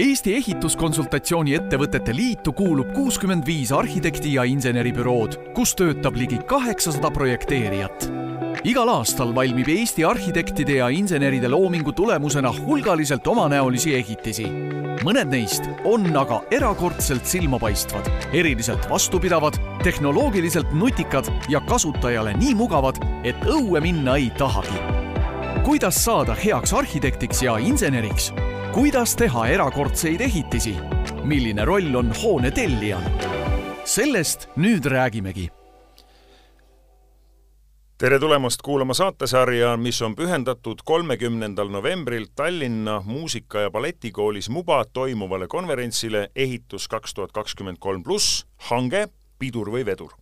Eesti Ehituskonsultatsiooni Ettevõtete Liitu kuulub kuuskümmend viis arhitekti ja inseneribürood, kus töötab ligi kaheksasada projekteerijat. igal aastal valmib Eesti arhitektide ja inseneride loomingu tulemusena hulgaliselt omanäolisi ehitisi. mõned neist on aga erakordselt silmapaistvad, eriliselt vastupidavad, tehnoloogiliselt nutikad ja kasutajale nii mugavad, et õue minna ei tahagi. kuidas saada heaks arhitektiks ja inseneriks? Kuidas teha erakordseid ehitisi? milline roll on hoone tellijal? sellest nüüd räägimegi. tere tulemast kuulama saatesarja, mis on pühendatud kolmekümnendal novembril Tallinna Muusika- ja Balletikoolis Muba toimuvale konverentsile Ehitus kaks tuhat kakskümmend kolm pluss hange, pidur või vedur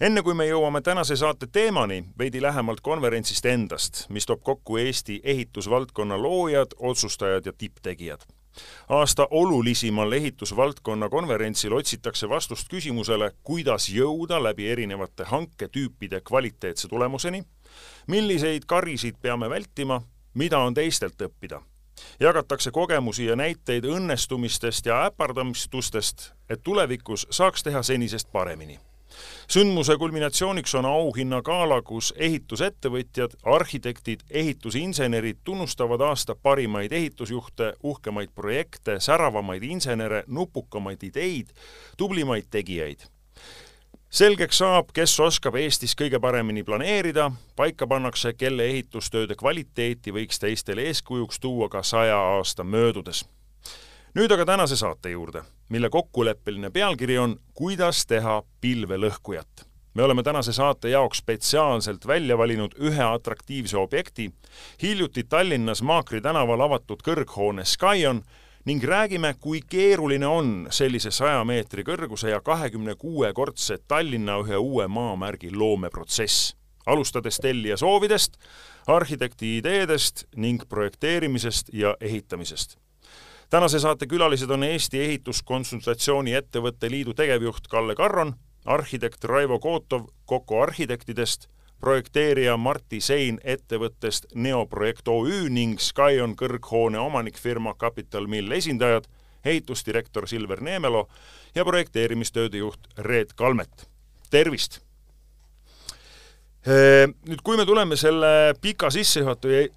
enne kui me jõuame tänase saate teemani, veidi lähemalt konverentsist endast, mis toob kokku Eesti ehitusvaldkonna loojad, otsustajad ja tipptegijad. aasta olulisemal ehitusvaldkonna konverentsil otsitakse vastust küsimusele, kuidas jõuda läbi erinevate hanketüüpide kvaliteetse tulemuseni, milliseid karisid peame vältima, mida on teistelt õppida jagatakse kogemusi ja näiteid õnnestumistest ja äpardamistustest, et tulevikus saaks teha senisest paremini sündmuse kulminatsiooniks on auhinnagala, kus ehitusettevõtjad, arhitektid, ehitusinsenerid tunnustavad aasta parimaid ehitusjuhte, uhkemaid projekte, säravamaid insenere, nupukamaid ideid, tublimaid tegijaid. Selgeks saab, kes oskab Eestis kõige paremini planeerida, paika pannakse, kelle ehitustööde kvaliteeti võiks teistele eeskujuks tuua ka saja aasta möödudes. Nüüd aga tänase saate juurde, mille kokkuleppeline pealkiri on Kuidas teha pilvelõhkujat. me oleme tänase saate jaoks spetsiaalselt välja valinud ühe atraktiivse objekti, hiljuti Tallinnas Maakri tänaval avatud kõrghoone Skyon ning räägime, kui keeruline on sellise saja meetri kõrguse ja kahekümne kuue kordse Tallinna ühe uue maamärgi loomeprotsess. alustades tellija soovidest, arhitekti ideedest ning projekteerimisest ja ehitamisest tänase saate külalised on Eesti Ehituskonsultatsiooni Ettevõtte Liidu tegevjuht Kalle Karron, arhitekt Raivo Kootov Koko arhitektidest, projekteerija Martti Sein ettevõttest Neoprojekt OÜ ning Skyon kõrghoone omanikfirma Capital Mill esindajad, ehitusdirektor Silver Neemelo ja projekteerimistööde juht Reet Kalmet. tervist! Nüüd, kui me tuleme selle pika sissejuhatuse,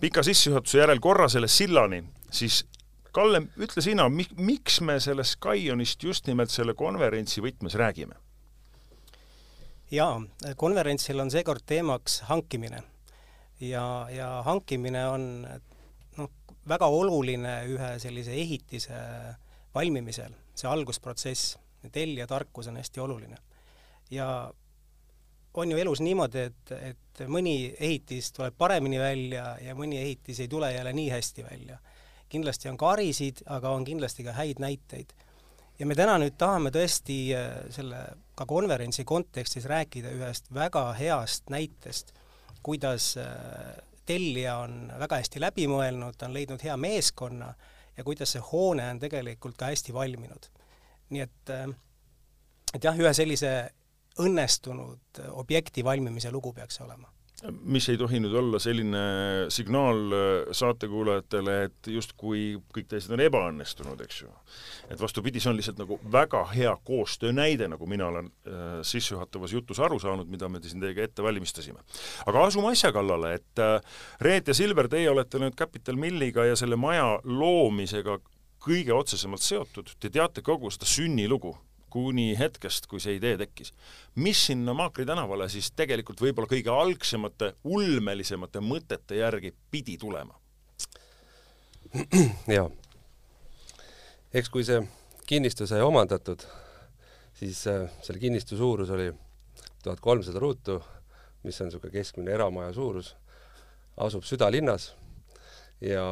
pika sissejuhatuse järel korra selle sillani, siis Kalle, ütle sina, miks me sellest Skionist just nimelt selle konverentsi võtmes räägime? jaa, konverentsil on seekord teemaks hankimine. ja, ja hankimine on noh, väga oluline ühe sellise ehitise valmimisel, see algusprotsess, tellija tarkus on hästi oluline. ja on ju elus niimoodi, et, et mõni ehitis tuleb paremini välja ja mõni ehitis ei tule jälle nii hästi välja kindlasti on karisid, aga on kindlasti ka häid näiteid. ja me täna nüüd tahame tõesti äh, selle ka konverentsi kontekstis rääkida ühest väga heast näitest, kuidas äh, tellija on väga hästi läbi mõelnud, ta on leidnud hea meeskonna ja kuidas see hoone on tegelikult ka hästi valminud. nii et, äh, et jah, ühe sellise õnnestunud objekti valmimise lugu peaks olema mis ei tohi nüüd olla selline signaal äh, saatekuulajatele, et justkui kõik teised on ebaõnnestunud, eks ju. et vastupidi, see on lihtsalt nagu väga hea koostöö näide, nagu mina olen äh, sissejuhatavas jutus aru saanud, mida me siin teiega ette valmistasime. aga asume asja kallale, et äh, Reet ja Silver, teie olete nüüd Capital Milliga ja selle maja loomisega kõige otsesemalt seotud, te teate kogu seda sünnilugu kuni hetkest, kui see idee tekkis. mis sinna Maakri tänavale siis tegelikult võib-olla kõige algsemate, ulmelisemate mõtete järgi pidi tulema? jaa. eks kui see kinnistu sai omandatud, siis äh, selle kinnistu suurus oli tuhat kolmsada ruutu, mis on niisugune keskmine eramaja suurus, asub südalinnas ja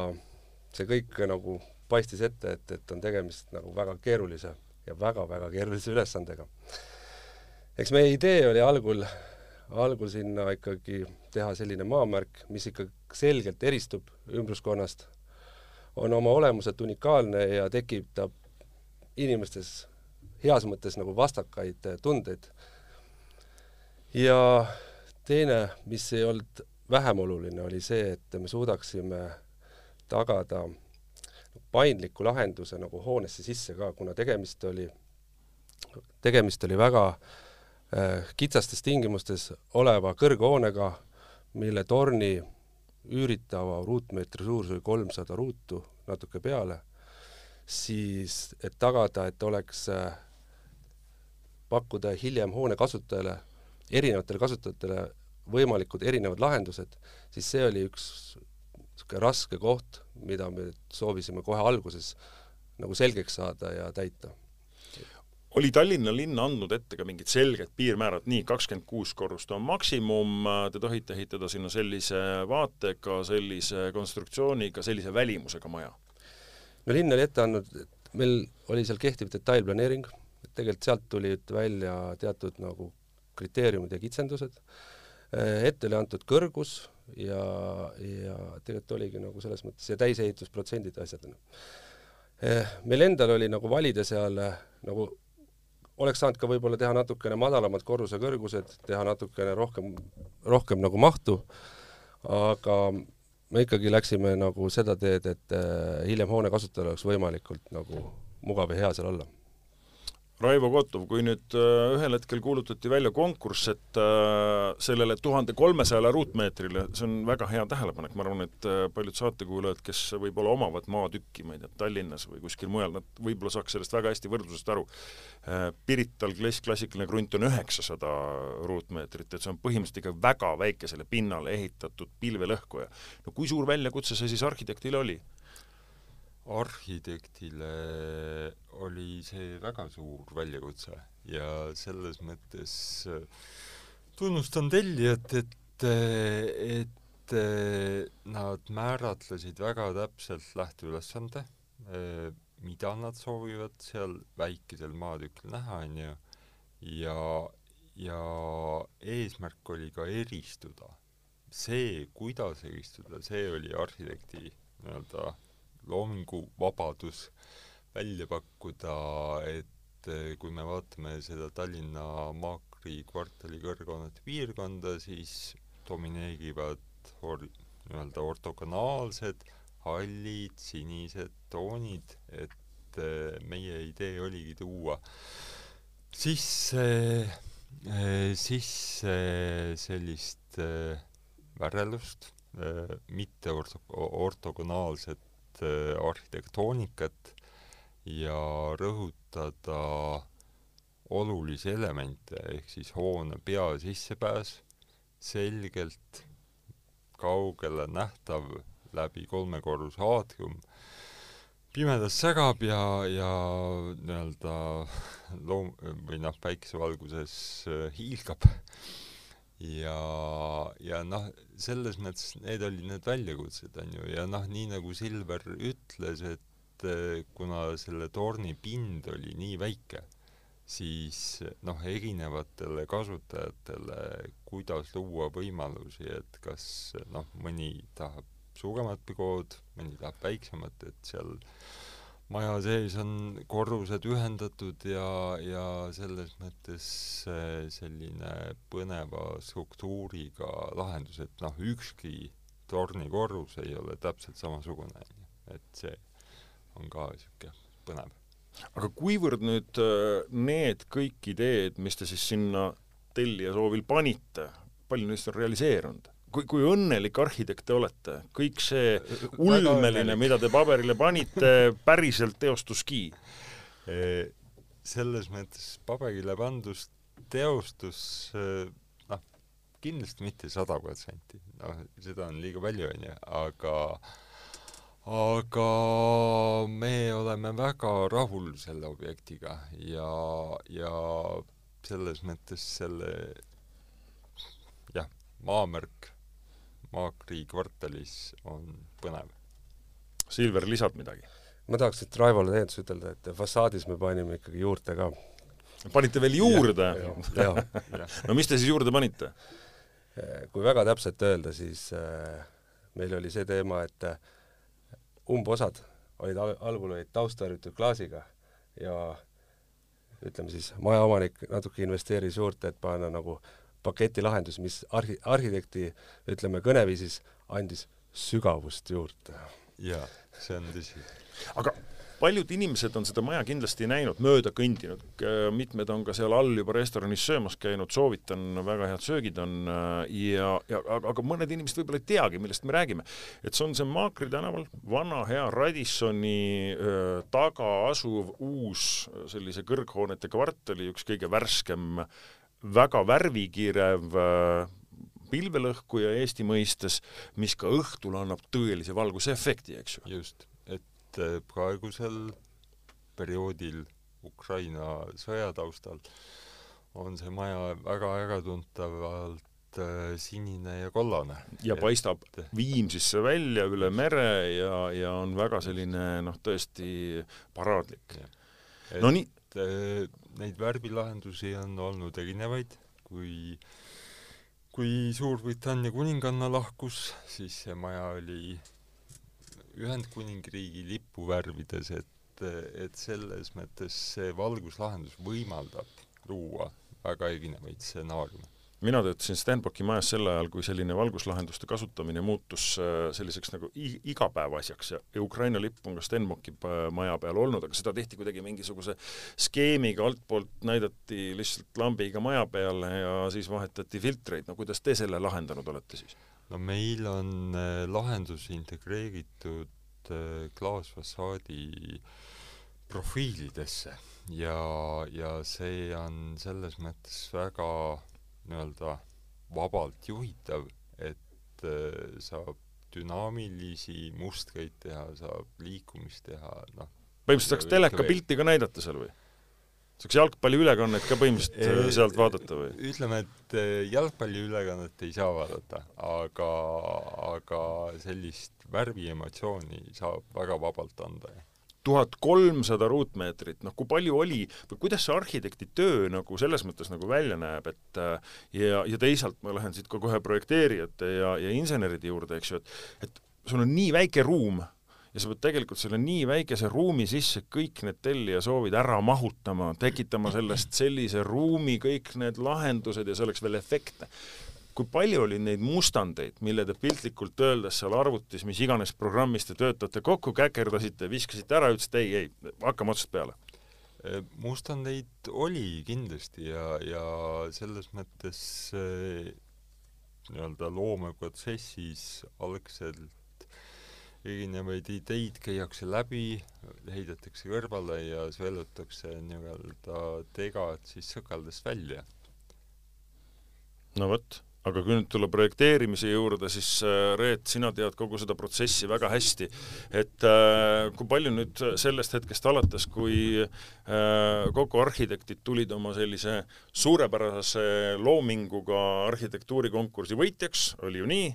see kõik nagu paistis ette, et, et on tegemist nagu väga keerulise ja väga-väga keerulise ülesandega. eks meie idee oli algul, algul sinna ikkagi teha selline maamärk, mis ikka selgelt eristub ümbruskonnast, on oma olemuselt unikaalne ja tekitab inimestes heas mõttes nagu vastakaid tundeid. ja teine, mis ei olnud vähem oluline, oli see, et me suudaksime tagada paindliku lahenduse nagu hoonesse sisse ka, kuna tegemist oli, tegemist oli väga äh, kitsastes tingimustes oleva kõrghoonega, mille torni üüritava ruutmeetri suurus oli kolmsada ruutu, natuke peale, siis et tagada, et oleks äh, pakkuda hiljem hoone kasutajale, erinevatele kasutajatele võimalikud erinevad lahendused, siis see oli üks niisugune raske koht, mida me soovisime kohe alguses nagu selgeks saada ja täita. oli Tallinna linn andnud ette ka mingid selged piirmäärad, nii, kakskümmend kuus korrust on maksimum, te tohite ehitada sinna sellise vaatega, sellise konstruktsiooniga, sellise välimusega maja? no linn oli ette andnud, et meil oli seal kehtiv detailplaneering, et tegelikult sealt tulid välja teatud nagu kriteeriumid ja kitsendused, ette oli antud kõrgus ja, ja tegelikult oligi nagu selles mõttes ja täisehitusprotsendid ja asjad. meil endal oli nagu valida seal nagu oleks saanud ka võib-olla teha natukene madalamad korruse kõrgused, teha natukene rohkem, rohkem nagu mahtu, aga me ikkagi läksime nagu seda teed, et äh, hiljem hoone kasutajal oleks võimalikult nagu mugav ja hea seal olla Raivo Kotov, kui nüüd äh, ühel hetkel kuulutati välja konkurss, et äh, sellele tuhande kolmesajale ruutmeetrile, see on väga hea tähelepanek, ma arvan, et äh, paljud saatekuulajad, kes võib-olla omavad maatükki, ma ei tea, Tallinnas või kuskil mujal, nad võib-olla saaks sellest väga hästi võrdlusest aru. Pirital klass, klassikaline krunt on üheksasada ruutmeetrit, et see on põhimõtteliselt ikka väga väikesele pinnale ehitatud pilvelõhkuja. no kui suur väljakutse see siis arhitektile oli? Arhitektile oli see väga suur väljakutse ja selles mõttes äh, tunnustan tellijat, et, et nad määratlesid väga täpselt lähteülesande, äh, mida nad soovivad seal väikesel maatükil näha, on ju, ja, ja eesmärk oli ka eristuda. see, kuidas eristuda, see oli arhitekti nii-öelda loominguvabadus välja pakkuda, et eh, kui me vaatame seda Tallinna Maakri kvartali kõrghoonete piirkonda, siis domineerivad or-, nii-öelda ortogonaalsed, hallid, sinised toonid, et eh, meie idee oligi tuua sisse, eh, sisse sellist värelust, mitte orto-, ortogonaalset Äh, arhitektoonikat ja rõhutada olulisi elemente, ehk siis hoone peasissepääs, selgelt kaugele nähtav läbi kolmekorruse aatrium, pimedas sägab ja, ja nii-öelda loom- või noh, päikesevalguses äh, hiilgab ja, ja noh, selles mõttes need olid need väljakutsed, on ju, ja noh, nii nagu Silver ütles, et eh, kuna selle torni pind oli nii väike, siis noh, erinevatele kasutajatele, kuidas luua võimalusi, et kas noh, mõni tahab suuremat bürood, mõni tahab väiksemat, et seal maja sees on korrused ühendatud ja, ja selles mõttes selline põneva struktuuriga lahendus, et noh, ükski tornikorrus ei ole täpselt samasugune, et see on ka niisugune põnev. aga kuivõrd nüüd äh, need kõik ideed, mis te siis sinna tellija soovil panite, palju neist on realiseerunud? Kui, kui õnnelik arhitekt te olete, kõik see ulmeline, mida te paberile panite, päriselt teostuski? selles mõttes paberile pandust teostus noh, kindlasti mitte sada protsenti, noh, seda on liiga palju, on ju, aga aga me oleme väga rahul selle objektiga ja, ja selles mõttes selle jah, maamärk Maakri kvartalis on põnev. Silver, lisad midagi? ma tahaks nüüd Raivole täiendus ütelda, et fassaadis me panime ikkagi juurde ka. panite veel juurde? no mis te siis juurde panite? kui väga täpselt öelda, siis äh, meil oli see teema, et äh, umbosad olid al-, algul olid taustharjutud klaasiga ja ütleme siis, majaomanik natuke investeeris juurde, et panna nagu paketilahendus, mis arhi-, arhitekti ütleme, kõneviisis andis sügavust juurde. jaa, see on tõsi. aga paljud inimesed on seda maja kindlasti näinud, mööda kõndinud, mitmed on ka seal all juba restoranis söömas käinud, soovitan, väga head söögid on ja, ja aga, aga mõned inimesed võib-olla ei teagi, millest me räägime. et see on see Maakri tänaval, vana hea Radissoni öö, taga asuv uus sellise kõrghoonete kvartali üks kõige värskem, väga värvikirev pilvelõhkuja Eesti mõistes, mis ka õhtul annab tõelise valgusefekti, eks ju. just, et äh, praegusel perioodil Ukraina sõja taustal on see maja väga äratuntavalt äh, sinine ja kollane. ja et, paistab Viimsisse välja üle mere ja, ja on väga selline noh, tõesti paraadlik. no nii. Äh, neid värvilahendusi on olnud erinevaid, kui kui Suurbritannia kuninganna lahkus, siis see maja oli Ühendkuningriigi lipuvärvides, et, et selles mõttes see valguslahendus võimaldab luua väga erinevaid stsenaariume mina töötasin Stenbocki majas sel ajal, kui selline valguslahenduste kasutamine muutus äh, selliseks nagu igapäevaasjaks. Ja, Ukraina lipp on ka Stenbocki maja peal olnud, aga seda tehti kuidagi mingisuguse skeemiga, altpoolt näidati lihtsalt lambiga maja peale ja siis vahetati filtreid, no kuidas te selle lahendanud olete siis? no meil on äh, lahendus integreeritud äh, klaasfassaadi profiilidesse. Ja, ja see on selles mõttes väga nii-öelda vabalt juhitav, et äh, saab dünaamilisi mustreid teha, saab liikumist teha, noh. põhimõtteliselt saaks telekapilti ka näidata seal või? saaks jalgpalliülekannet ka põhimõtteliselt äh, sealt vaadata või? ütleme, et äh, jalgpalliülekannet ei saa vaadata, aga, aga sellist värviemotsiooni saab väga vabalt anda, jah tuhat kolmsada ruutmeetrit, noh kui palju oli või kuidas see arhitekti töö nagu selles mõttes nagu välja näeb, et äh, ja, ja teisalt ma lähen siit ka kohe projekteerijate ja, ja inseneride juurde, eks ju, et et sul on nii väike ruum ja sa pead tegelikult selle nii väikese ruumi sisse kõik need tellija soovid ära mahutama, tekitama sellest sellise ruumi, kõik need lahendused ja see oleks veel efektne kui palju oli neid mustandeid, mille te piltlikult öeldes seal arvutis, mis iganes programmis te töötate, kokku käkerdasite, viskasite ära, ütlesite ei, ei, hakkame otsast peale? Äh, mustandeid oli kindlasti ja, ja selles mõttes äh, nii-öelda loomeprotsessis algselt erinevaid ideid käiakse läbi, heidetakse kõrvale ja sõelutakse nii-öelda tegad siis sõkaldest välja. no vot aga kui nüüd tulla projekteerimise juurde, siis äh, Reet, sina tead kogu seda protsessi väga hästi, et äh, kui palju nüüd sellest hetkest alates, kui äh, kogu arhitektid tulid oma sellise suurepärase loominguga arhitektuurikonkursi võitjaks, oli ju nii,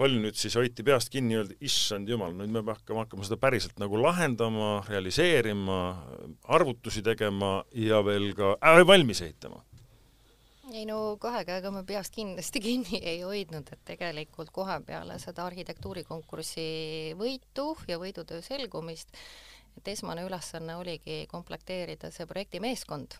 palju nüüd siis hoiti peast kinni öeldi, issand jumal, nüüd me hakkame, hakkama seda päriselt nagu lahendama, realiseerima, arvutusi tegema ja veel ka äh, valmis ehitama ei no kahe käega me peast kindlasti kinni ei hoidnud, et tegelikult kohe peale seda arhitektuurikonkursi võitu ja võidutöö selgumist, et esmane ülesanne oligi komplekteerida see projektimeeskond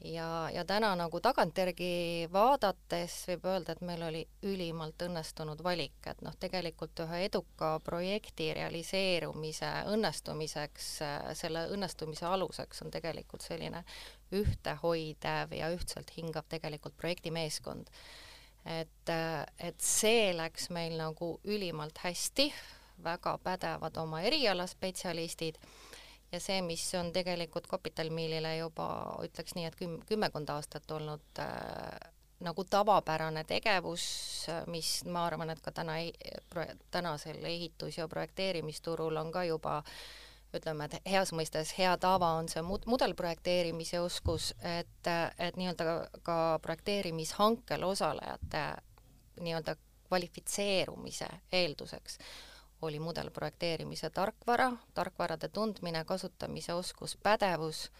ja, ja täna nagu tagantjärgi vaadates võib öelda, et meil oli ülimalt õnnestunud valik, et noh, tegelikult ühe eduka projekti realiseerumise õnnestumiseks, selle õnnestumise aluseks on tegelikult selline ühtehoidev ja ühtselt hingav tegelikult projektimeeskond. et, et see läks meil nagu ülimalt hästi, väga pädevad oma erialaspetsialistid ja see, mis on tegelikult Capital Millile juba ütleks nii, et küm-, kümmekond aastat olnud äh, nagu tavapärane tegevus, mis ma arvan, et ka täna, tänasel ehitus- ja projekteerimisturul on ka juba ütleme, et heas mõistes hea tava on see mud-, mudelprojekteerimise oskus, et, et nii-öelda ka projekteerimishankel osalejate nii-öelda kvalifitseerumise eelduseks oli mudelprojekteerimise tarkvara, tarkvarade tundmine, kasutamise oskus, pädevus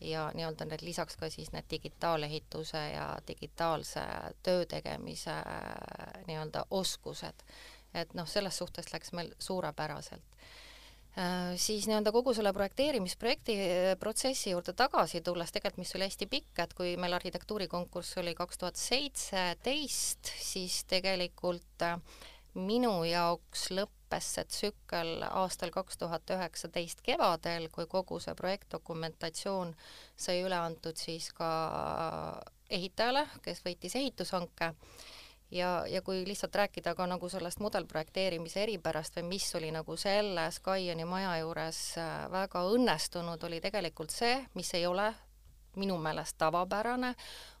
ja nii-öelda need lisaks ka siis need digitaalehituse ja digitaalse töö tegemise nii-öelda oskused. et noh, selles suhtes läks meil suurepäraselt Äh, siis nii-öelda kogu selle projekteerimisprojekti äh, protsessi juurde tagasi tulles, tegelikult mis oli hästi pikk, et kui meil arhitektuurikonkurss oli kaks tuhat seitseteist, siis tegelikult äh, minu jaoks lõpp lõppes see tsükkel aastal kaks tuhat üheksateist kevadel, kui kogu see projektdokumentatsioon sai üle antud siis ka ehitajale, kes võitis ehitushanke. Ja, ja kui lihtsalt rääkida ka nagu sellest mudelprojekteerimise eripärast või mis oli nagu selle Skyoni maja juures äh, väga õnnestunud, oli tegelikult see, mis ei ole minu meelest tavapärane,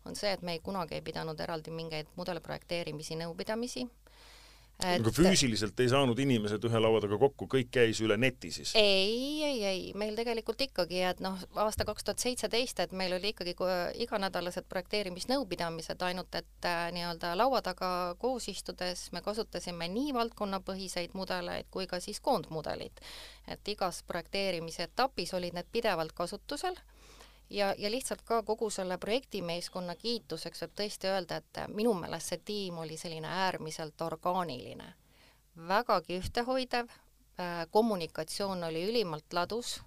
on see, et me ei kunagi ei pidanud eraldi mingeid mudelprojekteerimisi, nõupidamisi et aga füüsiliselt ei saanud inimesed ühe laua taga kokku, kõik käis üle neti siis? ei, ei, ei, meil tegelikult ikkagi, et noh, aasta kaks tuhat seitseteist, et meil oli ikkagi iganädalased projekteerimisnõupidamised, ainult et äh, nii-öelda laua taga koos istudes me kasutasime nii valdkonnapõhiseid mudeleid kui ka siis koondmudelit. et igas projekteerimise etapis olid need pidevalt kasutusel ja, ja lihtsalt ka kogu selle projektimeeskonna kiituseks võib tõesti öelda, et minu meelest see tiim oli selline äärmiselt orgaaniline, vägagi ühtehoidev äh,, kommunikatsioon oli ülimalt ladus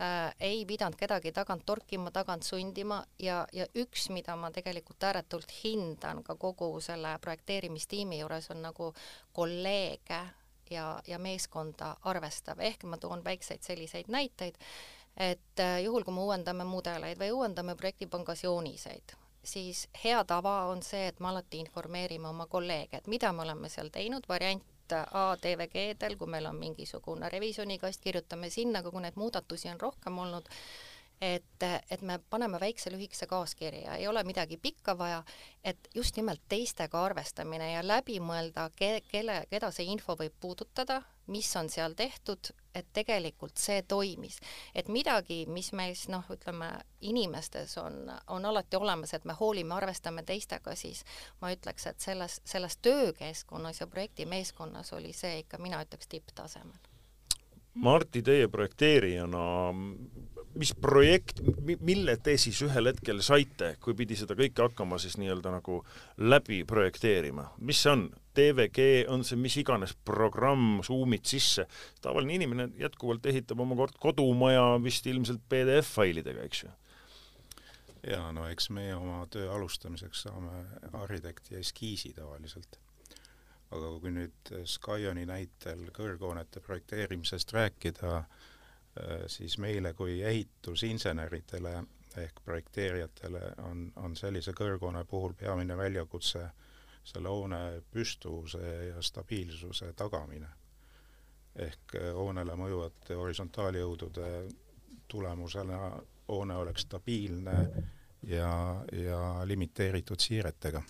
äh,, ei pidanud kedagi tagant torkima, tagant sundima ja, ja üks, mida ma tegelikult ääretult hindan ka kogu selle projekteerimistiimi juures, on nagu kolleege ja, ja meeskonda arvestav, ehk ma toon väikseid selliseid näiteid et äh, juhul, kui me uuendame mudeleid või uuendame projektipangas jooniseid, siis hea tava on see, et me alati informeerime oma kolleege, et mida me oleme seal teinud, variant A DVG-del, kui meil on mingisugune revisjonikast, kirjutame sinna, aga kui neid muudatusi on rohkem olnud, et, et me paneme väikse lühikese kaaskirja, ei ole midagi pikka vaja, et just nimelt teistega arvestamine ja läbi mõelda ke,, kelle, keda see info võib puudutada, mis on seal tehtud, et tegelikult see toimis. et midagi, mis meis noh, ütleme inimestes on, on alati olemas, et me hoolime, arvestame teistega, siis ma ütleks, et selles, selles töökeskkonnas ja projektimeeskonnas oli see ikka, mina ütleks tipptasemel Marti, teie projekteerijana, mis projekt, mille te siis ühel hetkel saite, kui pidi seda kõike hakkama siis nii-öelda nagu läbi projekteerima, mis see on? TVG, on see mis iganes programm, suumid sisse, tavaline inimene jätkuvalt ehitab oma kord kodumaja vist ilmselt PDF-failidega, eks ju? jaa, no eks meie oma töö alustamiseks saame arhitekti eskiisi tavaliselt aga kui nüüd Skyoni näitel kõrghoonete projekteerimisest rääkida, siis meile kui ehitusinseneridele ehk projekteerijatele on, on sellise kõrghoone puhul peamine väljakutse selle hoone püstuvuse ja stabiilsuse tagamine. ehk äh, hoonele mõjuvate horisontaaljõudude tulemusena hoone oleks stabiilne ja, ja limiteeritud siiretega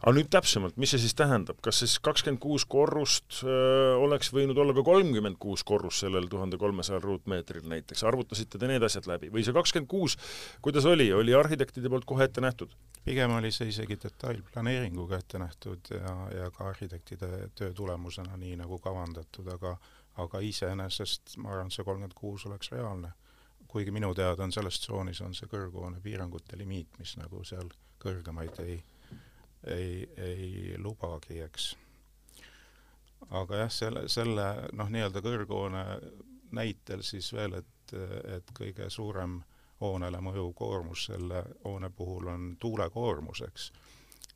aga nüüd täpsemalt, mis see siis tähendab, kas siis kakskümmend kuus korrust öö, oleks võinud olla ka kolmkümmend kuus korrust sellel tuhande kolmesajal ruutmeetril näiteks, arvutasite te need asjad läbi või see kakskümmend kuus, kuidas oli, oli arhitektide poolt kohe ette nähtud? pigem oli see isegi detailplaneeringuga ette nähtud ja, ja ka arhitektide töö tulemusena nii nagu kavandatud, aga aga iseenesest ma arvan, see kolmkümmend kuus oleks reaalne. kuigi minu teada on selles tsoonis on see kõrghoone piirangute limiit, mis nagu seal kõrgemaid ei ei, ei lubagi, eks. aga jah, selle, selle noh, nii-öelda kõrghoone näitel siis veel, et, et kõige suurem hoonele mõjuv koormus selle hoone puhul on tuulekoormus, eks.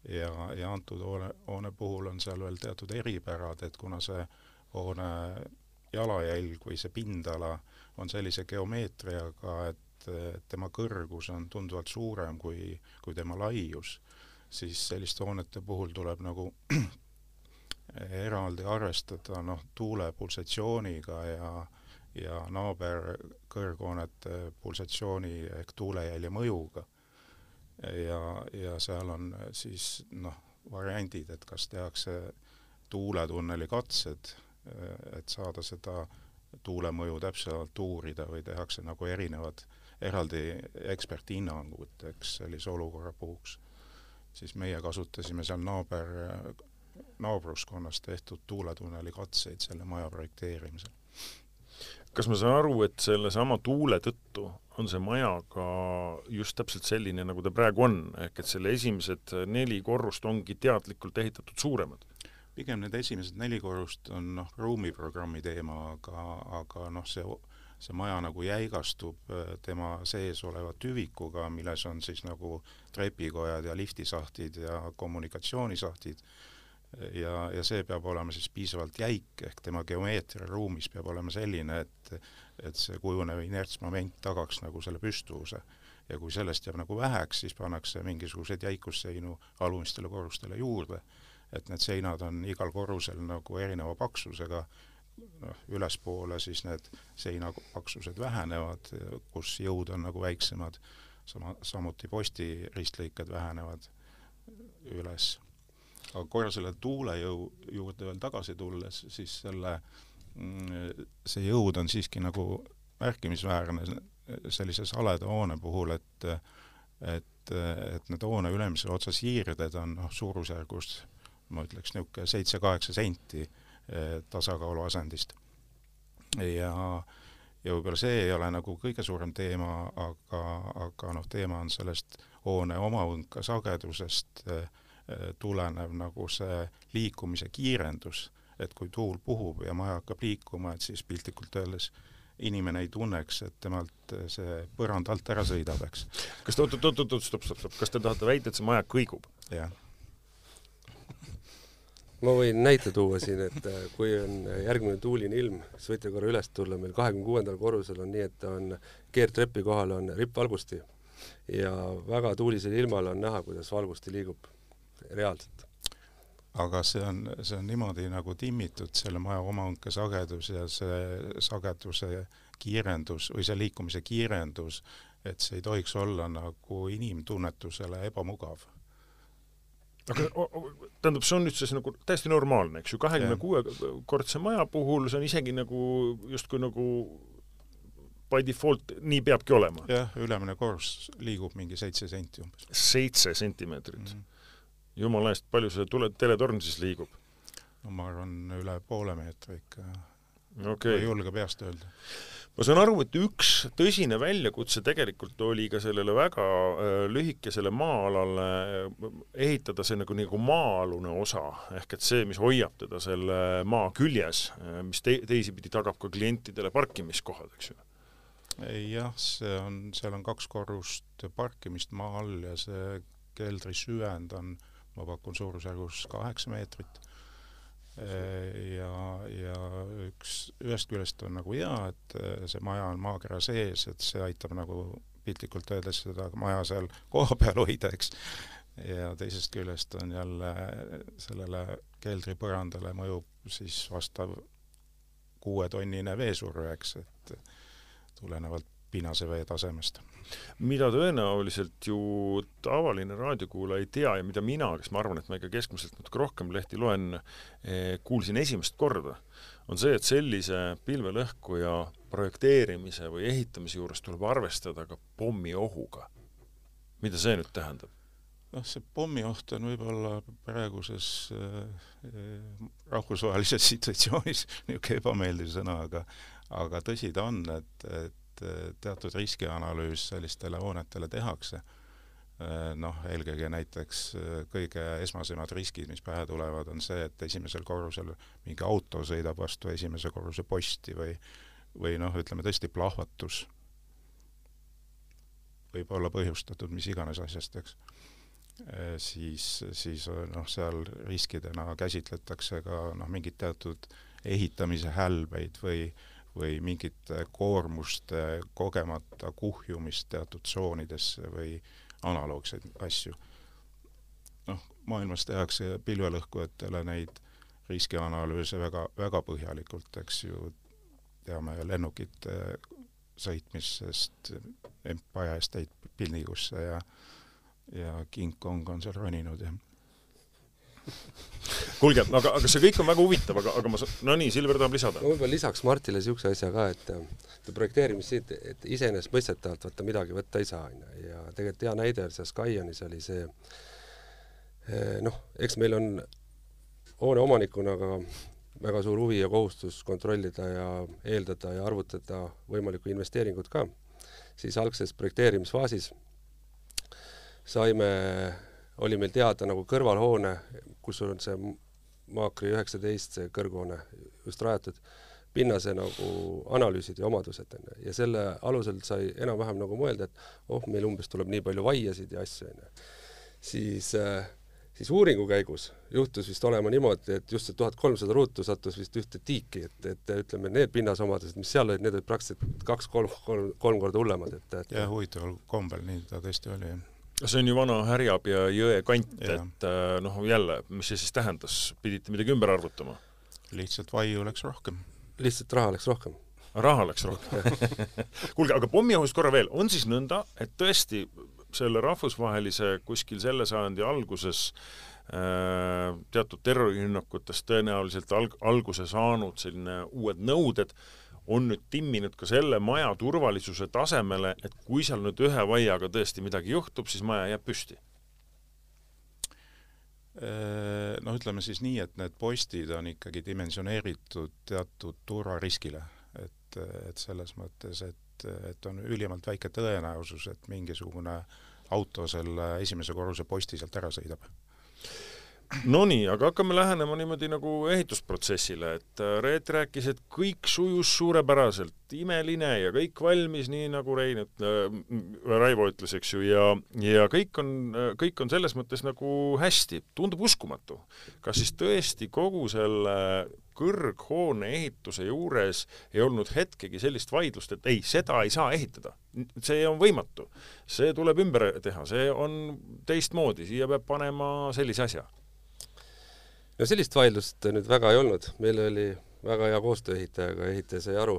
ja, ja antud hoone, hoone puhul on seal veel teatud eripärad, et kuna see hoone jalajälg või see pindala on sellise geomeetriaga, et tema kõrgus on tunduvalt suurem kui, kui tema laius siis selliste hoonete puhul tuleb nagu eraldi arvestada noh, tuule pulsatsiooniga ja ja naaberkõrghoonete pulsatsiooni ehk tuulejälje mõjuga. ja, ja seal on siis noh, variandid, et kas tehakse tuuletunneli katsed, et saada seda tuulemõju täpsemalt uurida või tehakse nagu erinevad eraldi eksperthinnangud, eks, sellise olukorra puhuks siis meie kasutasime seal naaber, naabruskonnas tehtud tuuletunneli katseid selle maja projekteerimisel. kas ma saan aru, et sellesama tuule tõttu on see maja ka just täpselt selline, nagu ta praegu on, ehk et selle esimesed neli korrust ongi teadlikult ehitatud suuremad? pigem need esimesed neli korrust on noh, ruumiprogrammi teema, aga, aga noh, see see maja nagu jäigastub äh, tema sees oleva tüvikuga, milles on siis nagu trepikojad ja liftisahtlid ja kommunikatsioonisahtid, ja, ja see peab olema siis piisavalt jäik, ehk tema geomeetria ruumis peab olema selline, et et see kujunev inertsmoment tagaks nagu selle püstuvuse. ja kui sellest jääb nagu väheks, siis pannakse mingisuguseid jäikusseinu alumistele korrustele juurde, et need seinad on igal korrusel nagu erineva paksusega, noh, ülespoole siis need seina paksused vähenevad, kus jõud on nagu väiksemad, sama, samuti posti ristlõiked vähenevad üles. Aga korra selle tuulejõu juurde veel tagasi tulles, siis selle, mm, see jõud on siiski nagu märkimisväärne sellise saleda hoone puhul, et et, et need hoone ülemise otsa siirded on noh, suurusjärgus ma ütleks niisugune seitse-kaheksa senti tasakaalu asendist. ja, ja võib-olla see ei ole nagu kõige suurem teema, aga, aga noh, teema on sellest hoone omavõnka sagedusest äh, Äh, tulenev nagu see liikumise kiirendus, et kui tuul puhub ja maja hakkab liikuma, et siis piltlikult öeldes inimene ei tunneks, et temalt see põrand alt ära sõidab, eks. kas te, oot, oot, oot, oot, stopp, stopp, stopp, kas te tahate väita, et see maja kõigub? jah. Ma võin näite tuua siin, et äh, kui on järgmine tuuline ilm, siis võite korra üles tulla, meil kahekümne kuuendal korrusel on nii, et on keerdtrepi kohal on rippvalgusti ja väga tuulisel ilmal on näha, kuidas valgusti liigub reaalselt. aga see on, see on niimoodi nagu timmitud, selle maja omaõnke sagedus ja see sageduse kiirendus või see liikumise kiirendus, et see ei tohiks olla nagu inimtunnetusele ebamugav aga tähendab, see on nüüd siis nagu täiesti normaalne, eks ju, kahekümne kuue kordse maja puhul see on isegi nagu justkui nagu by default nii peabki olema? jah, ülemine korrus liigub mingi seitse senti umbes. seitse sentimeetrit mm? -hmm jumala eest, palju see tule, teletorn siis liigub? no ma arvan, üle poole meetri ikka okay.. ei julge peast öelda. Ma saan aru, et üks tõsine väljakutse tegelikult oli ka sellele väga äh, lühikesele maa-alale äh, ehitada see nagu, nagu maa-alune osa, ehk et see, mis hoiab teda selle maa küljes äh,, mis te teisipidi tagab ka klientidele parkimiskohad, eks ju jah, see on, seal on kaks korrust parkimist maa all ja see keldri süvend on ma pakun suurusjärgus kaheksa meetrit. Ja, ja üks, ühest küljest on nagu hea, et see maja on maakera sees, et see aitab nagu piltlikult öeldes seda maja seal kohapeal hoida, eks. ja teisest küljest on jälle sellele keldripõrandale mõjub siis vastav kuuetonnine veesurve, eks, et tulenevalt pinnase vee tasemest mida tõenäoliselt ju tavaline raadiokuulaja ei tea ja mida mina, kes ma arvan, et ma ikka keskmiselt natuke rohkem lehti loen, eh, kuulsin esimest korda, on see, et sellise pilvelõhkuja projekteerimise või ehitamise juures tuleb arvestada ka pommiohuga. mida see nüüd tähendab? noh, see pommioht on võib-olla praeguses äh, rahvusvahelises situatsioonis niisugune ebameeldiv sõna, aga aga tõsi ta on, et, et et teatud riskianalüüs sellistele hoonetele tehakse. noh, eelkõige näiteks kõige esmasemad riskid, mis pähe tulevad, on see, et esimesel korrusel mingi auto sõidab vastu esimese korruse posti või või noh, ütleme tõesti plahvatus võib olla põhjustatud mis iganes asjast, eks siis, siis noh, seal riskidena käsitletakse ka noh, mingit teatud ehitamise hälbeid või või mingite koormuste kogemata kuhjumist teatud tsoonidesse või analoogseid asju. noh, maailmas tehakse pilvelõhkujatele neid riskianalüüse väga, väga põhjalikult, eks ju, teame lennukite sõitmisest Empire State Buildingusse ja ja King Kong on seal roninud ja kuulge, aga, aga see kõik on väga huvitav, aga, aga ma saan, no nii, Silver tahab lisada. ma võib-olla lisaks Martile niisuguse asja ka, et siit, et iseenesestmõistetavalt vaata midagi võtta ei saa, on ju, ja tegelikult hea näide seal Skyenis oli see eh, noh, eks meil on hoone omanikuna ka väga suur huvi ja kohustus kontrollida ja eeldada ja arvutada võimalikku investeeringut ka, siis algses projekteerimisfaasis saime oli meil teada nagu kõrvalhoone, kus on see Maakri üheksateist, see kõrghoone just rajatud, pinnase nagu analüüsid ja omadused, on ju, ja selle alusel sai enam-vähem nagu mõelda, et oh, meil umbes tuleb nii palju vaiasid ja asju, on ju. siis äh, siis uuringu käigus juhtus vist olema niimoodi, et just see tuhat kolmsada ruutu sattus vist ühte tiiki, et, et ütleme, need pinnasomadused, mis seal olid, need olid praktiliselt kaks-kolm, kolm, kolm korda hullemad, et, et jah, huvitaval kombel nii ta tõesti oli, jah see on ju vana Härjapea jõe kant, et äh, noh, jälle, mis see siis tähendas, pidite midagi ümber arvutama? lihtsalt vaiu läks rohkem. lihtsalt raha läks rohkem. raha läks rohkem kuulge, aga pommiohust korra veel, on siis nõnda, et tõesti selle rahvusvahelise kuskil selle sajandi alguses äh, teatud terrorirünnakutest tõenäoliselt alg-, alguse saanud selline uued nõuded on nüüd timminud ka selle maja turvalisuse tasemele, et kui seal nüüd ühe vaiaga tõesti midagi juhtub, siis maja jääb püsti? noh, ütleme siis nii, et need postid on ikkagi dimensioneeritud teatud turvariskile, et, et selles mõttes, et, et on ülimalt väike tõenäosus, et mingisugune auto selle esimese korruse posti sealt ära sõidab. Nonii, aga hakkame lähenema niimoodi nagu ehitusprotsessile, et äh, Reet rääkis, et kõik sujus suurepäraselt, imeline ja kõik valmis, nii nagu Rein üt- äh,, Raivo ütles, eks ju, ja, ja kõik on, kõik on selles mõttes nagu hästi, tundub uskumatu. kas siis tõesti kogu selle kõrghoone ehituse juures ei olnud hetkegi sellist vaidlust, et ei, seda ei saa ehitada. see on võimatu. see tuleb ümber teha, see on teistmoodi, siia peab panema sellise asja no sellist vaidlust nüüd väga ei olnud, meil oli väga hea koostöö ehitajaga, ehitaja sai aru,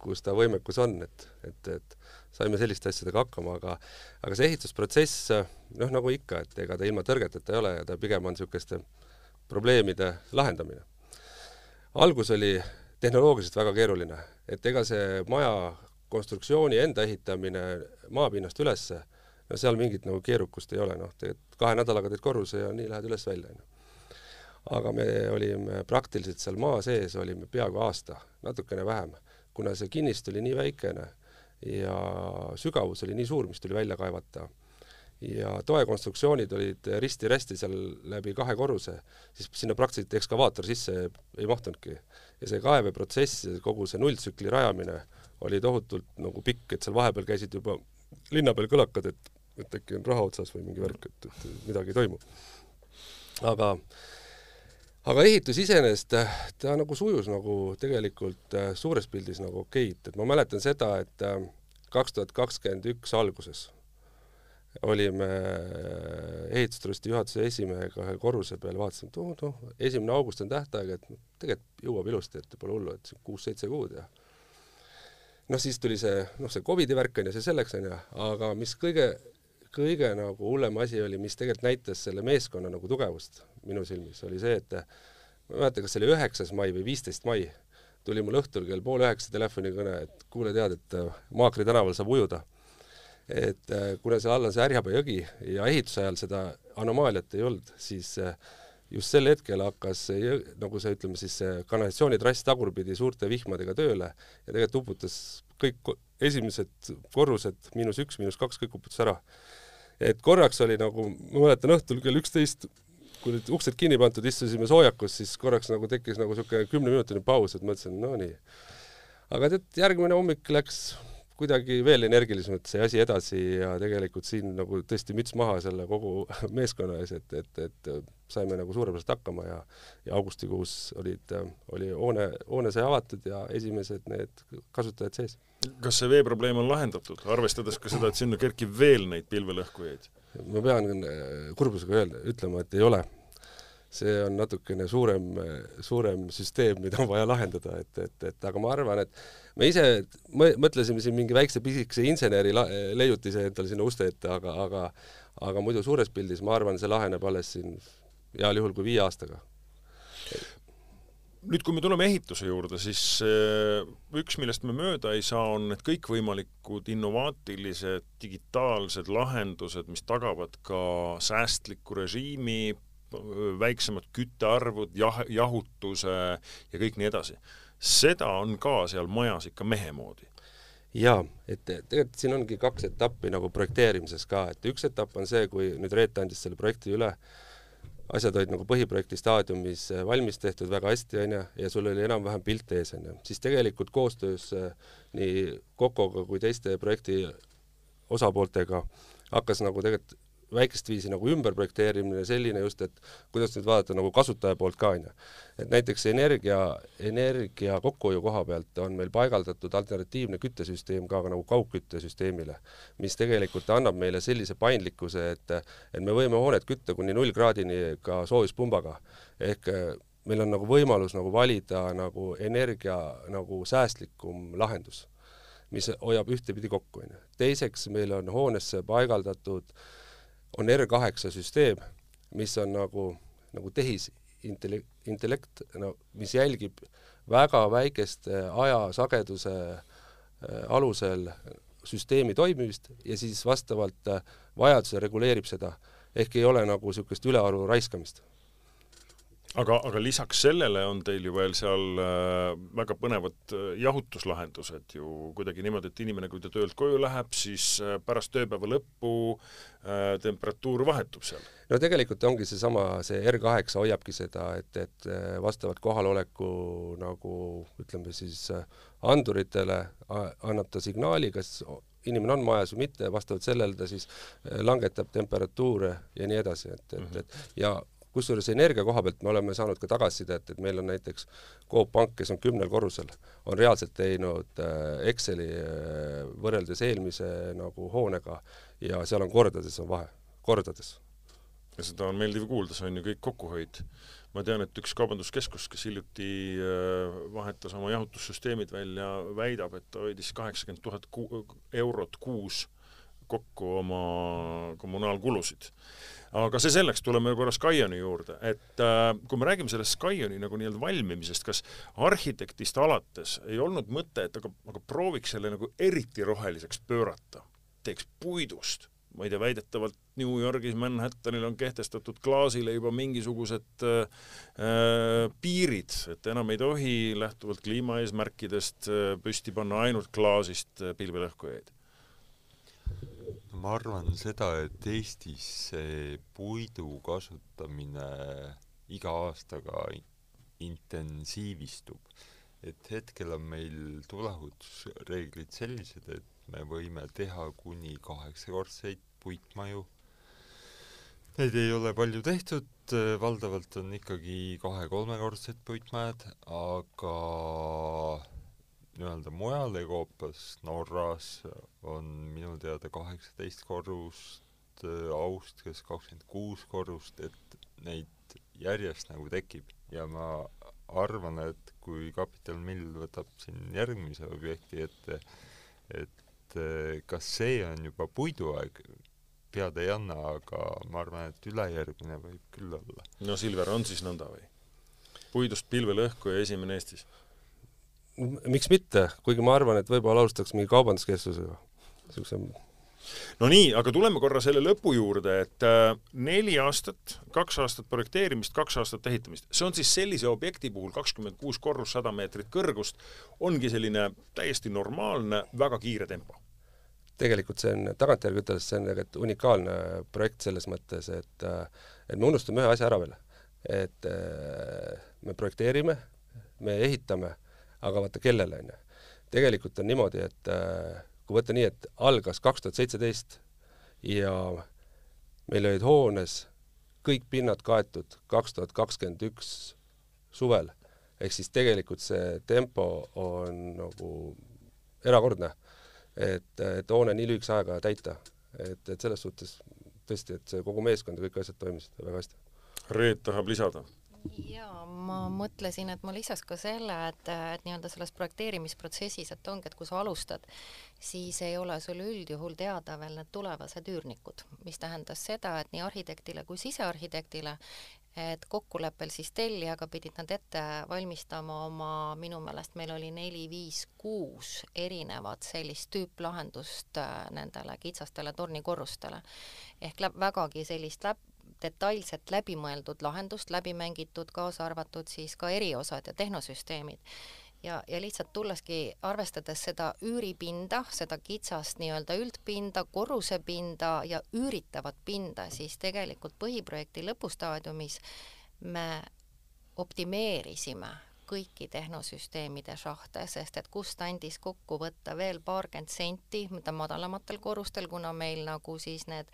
kus ta võimekus on, et, et, et saime selliste asjadega hakkama, aga aga see ehitusprotsess, noh, nagu ikka, et ega ta ilma tõrgeteta ei ole ja ta pigem on niisuguste probleemide lahendamine. algus oli tehnoloogiliselt väga keeruline, et ega see maja konstruktsiooni enda ehitamine maapinnast ülesse, no seal mingit nagu keerukust ei ole, noh, tegelikult kahe nädalaga teed korruse ja nii lähed üles-välja, onju aga me olime praktiliselt seal maa sees, olime peaaegu aasta, natukene vähem, kuna see kinnistu oli nii väikene ja sügavus oli nii suur, mis tuli välja kaevata, ja toekonstruktsioonid olid risti-rästi seal läbi kahe korruse, siis sinna praktiliselt ekskavaator sisse ei mahtunudki. ja see kaeveprotsess, kogu see nulltsükli rajamine oli tohutult nagu pikk, et seal vahepeal käisid juba linna peal kõlakad, et, et äkki on raha otsas või mingi värk, et, et midagi ei toimu. aga aga ehitus iseenesest, ta nagu sujus nagu tegelikult äh, suures pildis nagu okeilt, et ma mäletan seda, et äh, kaks tuhat kakskümmend üks alguses olime äh, ehitustrusti juhatuse esimehega ühe korruse peal, vaatasime, et oh noh, esimene august on tähtaeg, et tegelikult jõuab ilusti, et pole hullu, et kuus-seitse kuud ja noh, siis tuli see, noh, see Covidi värk on ju, see selleks on ju, aga mis kõige, kõige nagu hullem asi oli, mis tegelikult näitas selle meeskonna nagu tugevust minu silmis, oli see, et ma ei mäleta, kas see oli üheksas mai või viisteist mai, tuli mul õhtul kell pool üheksa telefonikõne, et kuule, tead, et Maakri tänaval saab ujuda et äh, kuna seal all on see Härjapea jõgi ja ehituse ajal seda anomaaliat ei olnud, siis äh, just sel hetkel hakkas jõ-, nagu see, ütleme siis see kanalisatsioonitrass tagurpidi suurte vihmadega tööle ja tegelikult uputas kõik esimesed korrused, miinus üks, miinus kaks, kõik uputas ära. et korraks oli nagu, ma mäletan õhtul kell üksteist, kui olid uksed kinni pandud, istusime soojakus, siis korraks nagu tekkis nagu niisugune kümneminutine paus, et mõtlesin, no nii. aga tead, järgmine hommik läks kuidagi veel energilisemalt see asi edasi ja tegelikult siin nagu tõesti müts maha selle kogu meeskonna ees, et, et, et saime nagu suurepäraselt hakkama ja ja augustikuus olid, oli hoone, hoone sai avatud ja esimesed need kasutajad sees. kas see veeprobleem on lahendatud, arvestades ka seda, et sinna kerkib veel neid pilvelõhkujaid? Ma pean kurbusega öelda, ütlema, et ei ole see on natukene suurem, suurem süsteem, mida on vaja lahendada, et, et, et aga ma arvan, et me ise mõtlesime siin mingi väikse pisikese inseneri leiutise endale sinna uste ette, aga, aga aga muidu suures pildis ma arvan, see laheneb alles siin heal juhul kui viie aastaga. Nüüd, kui me tuleme ehituse juurde, siis äh, üks, millest me mööda ei saa, on need kõikvõimalikud innovaatilised digitaalsed lahendused, mis tagavad ka säästliku režiimi, väiksemad küttearvud, jah-, jahutuse ja kõik nii edasi. seda on ka seal majas ikka mehe moodi. jaa, et tegelikult siin ongi kaks etappi nagu projekteerimises ka, et üks etapp on see, kui nüüd Reet andis selle projekti üle, asjad olid nagu põhiprojekti staadiumis valmis tehtud väga hästi, on ju, ja sul oli enam-vähem pilt ees, on ju, siis tegelikult koostöös nii Kokoga kui teiste projekti osapooltega hakkas nagu tegelikult väikest viisi nagu ümberprojekteerimine, selline just, et kuidas nüüd vaadata nagu kasutaja poolt ka, on ju. et näiteks energia, energia kokkuhoiu koha pealt on meil paigaldatud alternatiivne küttesüsteem ka, ka nagu kaugküttesüsteemile, mis tegelikult annab meile sellise paindlikkuse, et et me võime hoonet kütta kuni null kraadini ka soojuspumbaga. ehk meil on nagu võimalus nagu valida nagu energia nagu säästlikum lahendus, mis hoiab ühtepidi kokku, on ju. teiseks, meil on hoonesse paigaldatud äh, on R8 süsteem, mis on nagu, nagu tehisintellekt, intellekt, no mis jälgib väga väikeste ajasageduse äh, alusel süsteemi toimimist ja siis vastavalt äh, vajadusele reguleerib seda, ehk ei ole nagu niisugust ülearu raiskamist aga, aga lisaks sellele on teil ju veel seal äh, väga põnevad äh, jahutuslahendused ju kuidagi niimoodi, et inimene, kui ta töölt koju läheb, siis äh, pärast tööpäeva lõppu äh, temperatuur vahetub seal. no tegelikult ongi seesama, see R8 hoiabki seda, et, et vastavalt kohaloleku nagu ütleme siis anduritele annab ta signaali, kas inimene on majas või mitte, vastavalt sellele ta siis langetab temperatuure ja nii edasi, et, et, et ja kusjuures energia koha pealt me oleme saanud ka tagasisidet, et meil on näiteks Coop Pank, kes on kümnel korrusel, on reaalselt teinud äh, Exceli äh, võrreldes eelmise nagu hoonega ja seal on kordades on vahe, kordades. ja seda on meeldiv kuulda, see on ju kõik kokkuhoid. ma tean, et üks kaubanduskeskus, kes hiljuti äh, vahetas oma jahutussüsteemid välja, väidab, et ta hoidis kaheksakümmend tuhat eurot kuus kokku oma kommunaalkulusid aga see selleks, tuleme korra Skyoni juurde, et äh, kui me räägime sellest Skyoni nagu nii-öelda valmimisest, kas arhitektist alates ei olnud mõte, et aga, aga prooviks selle nagu eriti roheliseks pöörata, teeks puidust, ma ei tea, väidetavalt New Yorgis Manhattanil on kehtestatud klaasile juba mingisugused äh, äh, piirid, et enam ei tohi lähtuvalt kliimaeesmärkidest äh, püsti panna ainult klaasist äh, pilvelõhkujaid ma arvan seda, et Eestis see puidu kasutamine iga aastaga intensiivistub. et hetkel on meil tuleohutusreeglid sellised, et me võime teha kuni kaheksakordseid puitmaju. Neid ei ole palju tehtud, valdavalt on ikkagi kahe-kolmekordsed puitmajad, aga nii-öelda mujal Euroopas, Norras on minu teada kaheksateist korrust, Austrias kakskümmend kuus korrust, et neid järjest nagu tekib ja ma arvan, et kui Capital Mill võtab siin järgmise objekti ette, et äh, kas see on juba puiduaeg, pead ei anna, aga ma arvan, et ülejärgmine võib küll olla. no Silver, on siis nõnda või? puidust pilvelõhku ja esimene Eestis miks mitte, kuigi ma arvan, et võib-olla alustaks mingi kaubanduskeskusega, niisuguse no nii, aga tuleme korra selle lõpu juurde, et äh, neli aastat, kaks aastat projekteerimist, kaks aastat ehitamist, see on siis sellise objekti puhul kakskümmend kuus korrus, sada meetrit kõrgust, ongi selline täiesti normaalne, väga kiire tempo? tegelikult see on, tagantjärgi üteldes, see on tegelikult unikaalne projekt selles mõttes, et äh, et me unustame ühe asja ära veel. et äh, me projekteerime, me ehitame aga vaata, kellele, on ju. tegelikult on niimoodi, et äh, kui võtta nii, et algas kaks tuhat seitseteist ja meil olid hoones kõik pinnad kaetud kaks tuhat kakskümmend üks suvel, ehk siis tegelikult see tempo on nagu erakordne, et, et hoone nii lühikese ajaga täita. et, et selles suhtes tõesti, et see kogu meeskond ja kõik asjad toimisid väga hästi. Reet tahab lisada jaa, ma mõtlesin, et ma lisaks ka selle, et, et nii-öelda selles projekteerimisprotsessis, et ongi, et kui sa alustad, siis ei ole sul üldjuhul teada veel need tulevased üürnikud, mis tähendas seda, et nii arhitektile kui sisearhitektile, et kokkuleppel siis tellijaga pidid nad ette valmistama oma, minu meelest meil oli neli, viis, kuus erinevat sellist tüüplahendust äh, nendele kitsastele tornikorrustele. ehk läb, vägagi sellist läb, detailselt läbimõeldud lahendust, läbi mängitud, kaasa arvatud siis ka eriosad ja tehnosüsteemid. ja, ja lihtsalt tulleski, arvestades seda üüripinda, seda kitsast nii-öelda üldpinda, korrusepinda ja üüritavat pinda, siis tegelikult põhiprojekti lõpustaadiumis me optimeerisime kõiki tehnosüsteemide šahte, sest et kust andis kokku võtta veel paarkümmend senti, mida madalamatel korrustel, kuna meil nagu siis need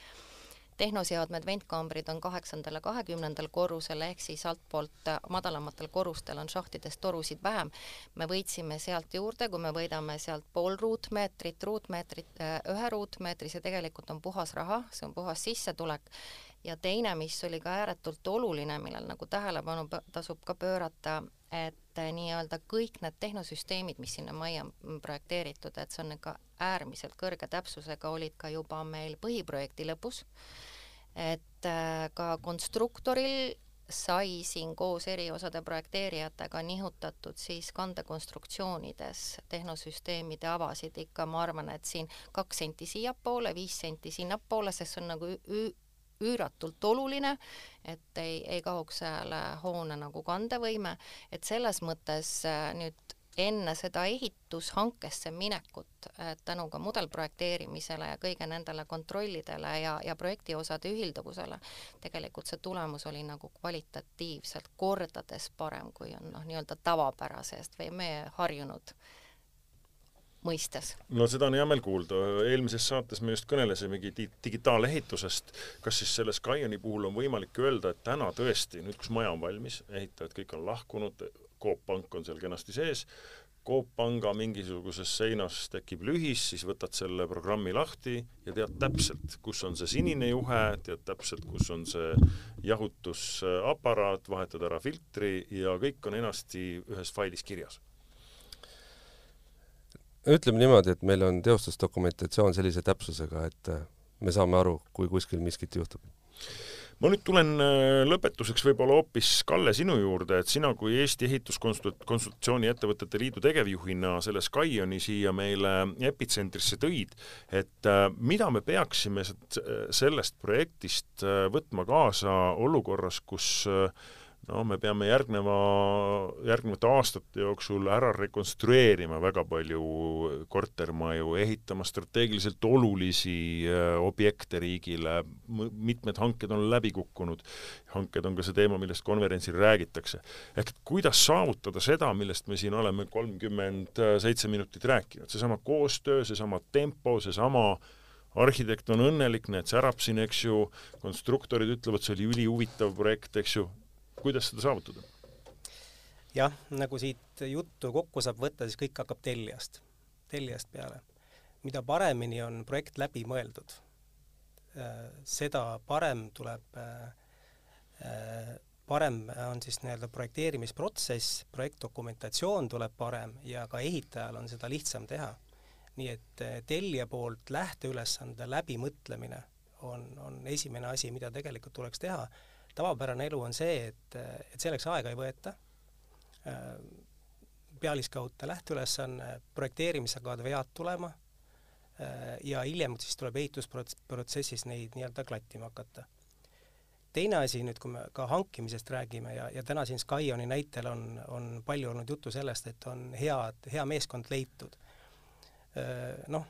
tehnoseadmed, ventkaambrid on kaheksandal ja kahekümnendal korrusel, ehk siis altpoolt madalamatel korrustel on šahtidest torusid vähem. me võitsime sealt juurde, kui me võidame sealt pool ruutmeetrit, ruutmeetrit, ühe ruutmeetri, see tegelikult on puhas raha, see on puhas sissetulek ja teine, mis oli ka ääretult oluline, millel nagu tähelepanu tasub ka pöörata, et nii-öelda kõik need tehnosüsteemid, mis sinna majja on projekteeritud, et see on ikka äärmiselt kõrge täpsusega, olid ka juba meil põhiprojekti lõpus, et äh, ka konstruktoril sai siin koos eriosade projekteerijatega nihutatud siis kandekonstruktsioonides tehnosüsteemide avasid. Ikka, ma arvan, et siin kaks senti siiapoole, viis senti sinnapoole, sest see on nagu üüratult oluline, et ei, ei kaoks selle hoone nagu kandevõime, et selles mõttes äh, nüüd enne seda ehitushankesse minekut, tänu ka mudelprojekteerimisele ja kõige nendele kontrollidele ja, ja projektiosade ühilduvusele, tegelikult see tulemus oli nagu kvalitatiivselt kordades parem, kui on noh, nii-öelda tavapärasest või meie harjunud mõistes. no seda on hea meel kuulda, eelmises saates me just kõnelesimegi di digitaalehitusest, kas siis selle Skyoni puhul on võimalik öelda, et täna tõesti, nüüd kus maja on valmis, ehitajad kõik on lahkunud, Coop Pank on seal kenasti sees, Coop Panga mingisuguses seinas tekib lühis, siis võtad selle programmi lahti ja tead täpselt, kus on see sinine juhe, tead täpselt, kus on see jahutusaparaat, vahetad ära filtri ja kõik on enasti ühes failis kirjas ütleme niimoodi, et meil on teostusdokumentatsioon sellise täpsusega, et äh, me saame aru, kui kuskil miskit juhtub. ma nüüd tulen äh, lõpetuseks võib-olla hoopis, Kalle, sinu juurde, et sina kui Eesti Ehituskonsultatsiooni Ettevõtete Liidu tegevjuhina selle Skyoni siia meile epitsentrisse tõid, et äh, mida me peaksime sellest projektist võtma kaasa olukorras, kus no me peame järgneva, järgnevate aastate jooksul ära rekonstrueerima väga palju kortermaju, ehitama strateegiliselt olulisi äh, objekte riigile, mitmed hanked on läbi kukkunud, hanked on ka see teema, millest konverentsil räägitakse. ehk et kuidas saavutada seda, millest me siin oleme kolmkümmend seitse minutit rääkinud, seesama koostöö, seesama tempo, seesama arhitekt on õnnelik, näed, särab siin, eks ju, konstruktorid ütlevad, see oli ülihuvitav projekt, eks ju, kuidas seda saavutada? jah, nagu siit juttu kokku saab võtta, siis kõik hakkab tellijast, tellijast peale. mida paremini on projekt läbi mõeldud, äh, seda parem tuleb, äh, äh, parem on siis nii-öelda projekteerimisprotsess, projektdokumentatsioon tuleb parem ja ka ehitajal on seda lihtsam teha. nii et tellija poolt lähteülesande läbimõtlemine on, on esimene asi, mida tegelikult tuleks teha tavapärane elu on see, et, et selleks aega ei võeta, pealiskaudne lähteülesanne, projekteerimisega vead tulema ja hiljem siis tuleb ehitusprotsessis neid nii-öelda klattima hakata. teine asi nüüd, kui me ka hankimisest räägime ja, ja täna siin Skyoni näitel on, on palju olnud juttu sellest, et on head, hea meeskond leitud. Noh,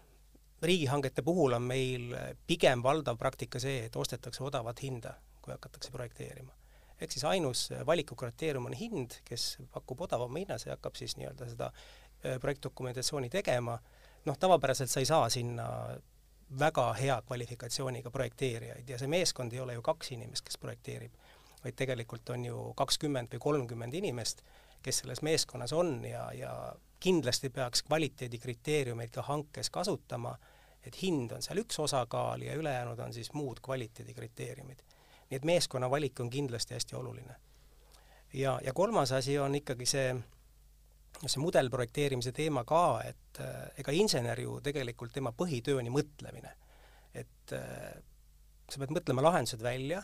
riigihangete puhul on meil pigem valdav praktika see, et ostetakse odavat hinda kui hakatakse projekteerima. ehk siis ainus valikukriteerium on hind, kes pakub odavama hinna, see hakkab siis nii-öelda seda äh, projektdokumentatsiooni tegema, noh, tavapäraselt sa ei saa sinna väga hea kvalifikatsiooniga projekteerijaid ja see meeskond ei ole ju kaks inimest, kes projekteerib, vaid tegelikult on ju kakskümmend või kolmkümmend inimest, kes selles meeskonnas on ja, ja kindlasti peaks kvaliteedikriteeriumeid ka hankes kasutama, et hind on seal üks osakaal ja ülejäänud on siis muud kvaliteedikriteeriumid nii et meeskonna valik on kindlasti hästi oluline. ja, ja kolmas asi on ikkagi see, see mudelprojekteerimise teema ka, et äh, ega insener ju tegelikult tema põhitöö on ju mõtlemine. et äh, sa pead mõtlema lahendused välja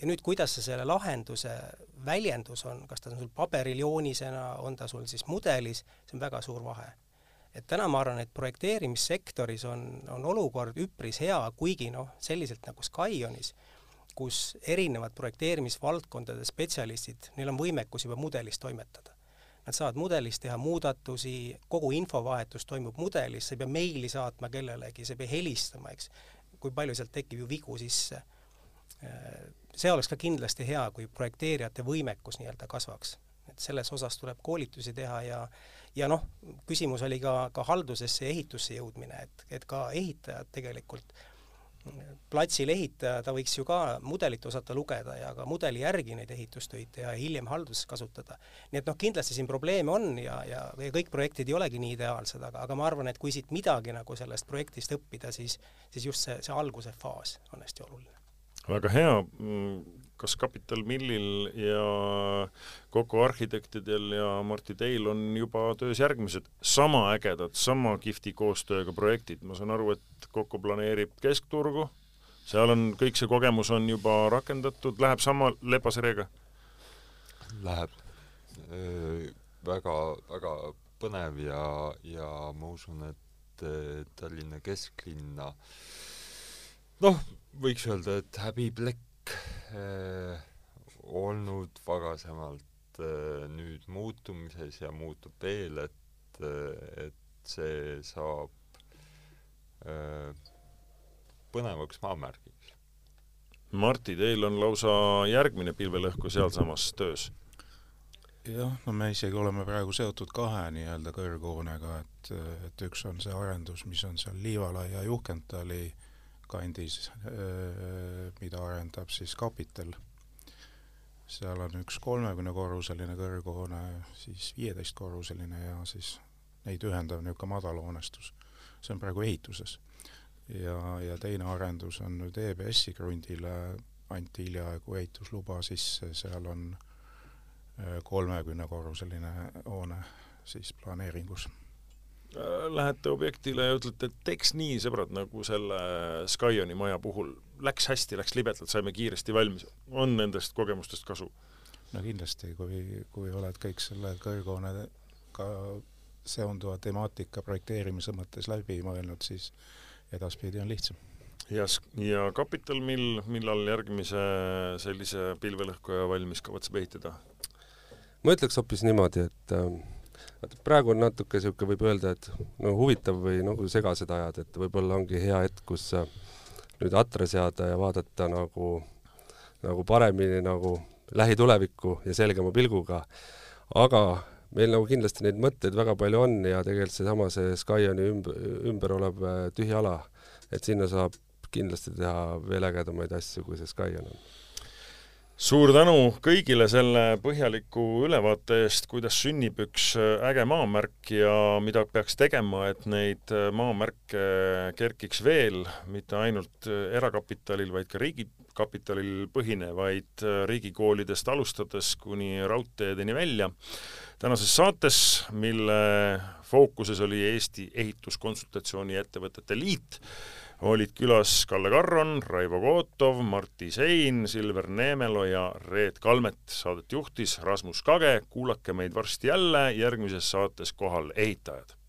ja nüüd, kuidas sa selle lahenduse väljendus on, kas ta on sul paberil joonisena, on ta sul siis mudelis, see on väga suur vahe. et täna ma arvan, et projekteerimissektoris on, on olukord üpris hea, kuigi noh, selliselt nagu Skyonis kus erinevad projekteerimisvaldkondade spetsialistid, neil on võimekus juba mudelis toimetada. Nad saavad mudelis teha muudatusi, kogu infovahetus toimub mudelis, sa ei pea meili saatma kellelegi, sa ei pea helistama, eks, kui palju sealt tekib ju vigu sisse. see oleks ka kindlasti hea, kui projekteerijate võimekus nii-öelda kasvaks. et selles osas tuleb koolitusi teha ja ja noh, küsimus oli ka, ka haldusesse ja ehitusse jõudmine, et, et ka ehitajad tegelikult platsil ehitaja, ta võiks ju ka mudelit osata lugeda ja ka mudeli järgi neid ehitustöid teha ja hiljem halduses kasutada. nii et noh, kindlasti siin probleeme on ja, ja, ja kõik projektid ei olegi nii ideaalsed, aga, aga ma arvan, et kui siit midagi nagu sellest projektist õppida, siis, siis just see, see alguse faas on hästi oluline. väga hea, kas Capital Millil ja Coco arhitektidel ja Martti Teil on juba töös järgmised sama ägedad, sama kihvti koostööga projektid, ma saan aru, et Coco planeerib keskturgu, seal on, kõik see kogemus on juba rakendatud, läheb sama lepasereega? Läheb. Väga, väga põnev ja, ja ma usun, et Tallinna kesklinna noh, võiks öelda, et häbiplekk äh, olnud varasemalt äh, nüüd muutumises ja muutub veel, et äh,, et see saab äh, põnevaks maamärgiks. Martti, teil on lausa järgmine pilvelõhku sealsamas töös jah, no me isegi oleme praegu seotud kahe nii-öelda kõrghoonega, et, et üks on see arendus, mis on seal Liivala ja Juhkentali kandis, mida arendab siis Kapitel. seal on üks kolmekümnekorruseline kõrghoone, siis viieteistkorruseline ja siis neid ühendav niisugune madalhoonestus. see on praegu ehituses. ja, ja teine arendus on nüüd EBS-i krundile, anti hiljaaegu ehitusluba sisse, seal on kolmekümnekorruseline hoone siis planeeringus lähete objektile ja ütlete, et teeks nii, sõbrad, nagu selle Skyoni maja puhul, läks hästi, läks libedalt, saime kiiresti valmis, on nendest kogemustest kasu? no kindlasti, kui, kui oled kõik selle kõrghoonega seonduva temaatika projekteerimise mõttes läbi mõelnud, siis edaspidi on lihtsam. ja, ja Capital Mill, millal järgmise sellise pilvelõhkuja valmis kavatseb ehitada? ma ütleks hoopis niimoodi, et äh, vaata praegu on natuke niisugune, võib öelda, et no huvitav või nagu segased ajad, et võib-olla ongi hea hetk, kus nüüd atra seada ja vaadata nagu, nagu paremini nagu lähitulevikku ja selgema pilguga. aga meil nagu kindlasti neid mõtteid väga palju on ja tegelikult seesama see Skyoni ümber, ümber olev äh, tühi ala, et sinna saab kindlasti teha veel ägedamaid asju, kui see Skyon on suur tänu kõigile selle põhjaliku ülevaate eest, kuidas sünnib üks äh, äge maamärk ja mida peaks tegema, et neid äh, maamärke kerkiks veel, mitte ainult äh, erakapitalil, vaid ka riigikapitalil põhinevaid riigikoolidest alustades kuni raudteedeni välja. tänases saates, mille fookuses oli Eesti Ehituskonsultatsiooni Ettevõtete Liit, olid külas Kalle Karron, Raivo Kootov, Martti Sein, Silver Neemelo ja Reet Kalmet. Saadet juhtis Rasmus Kage, kuulake meid varsti jälle järgmises saates Kohal ehitajad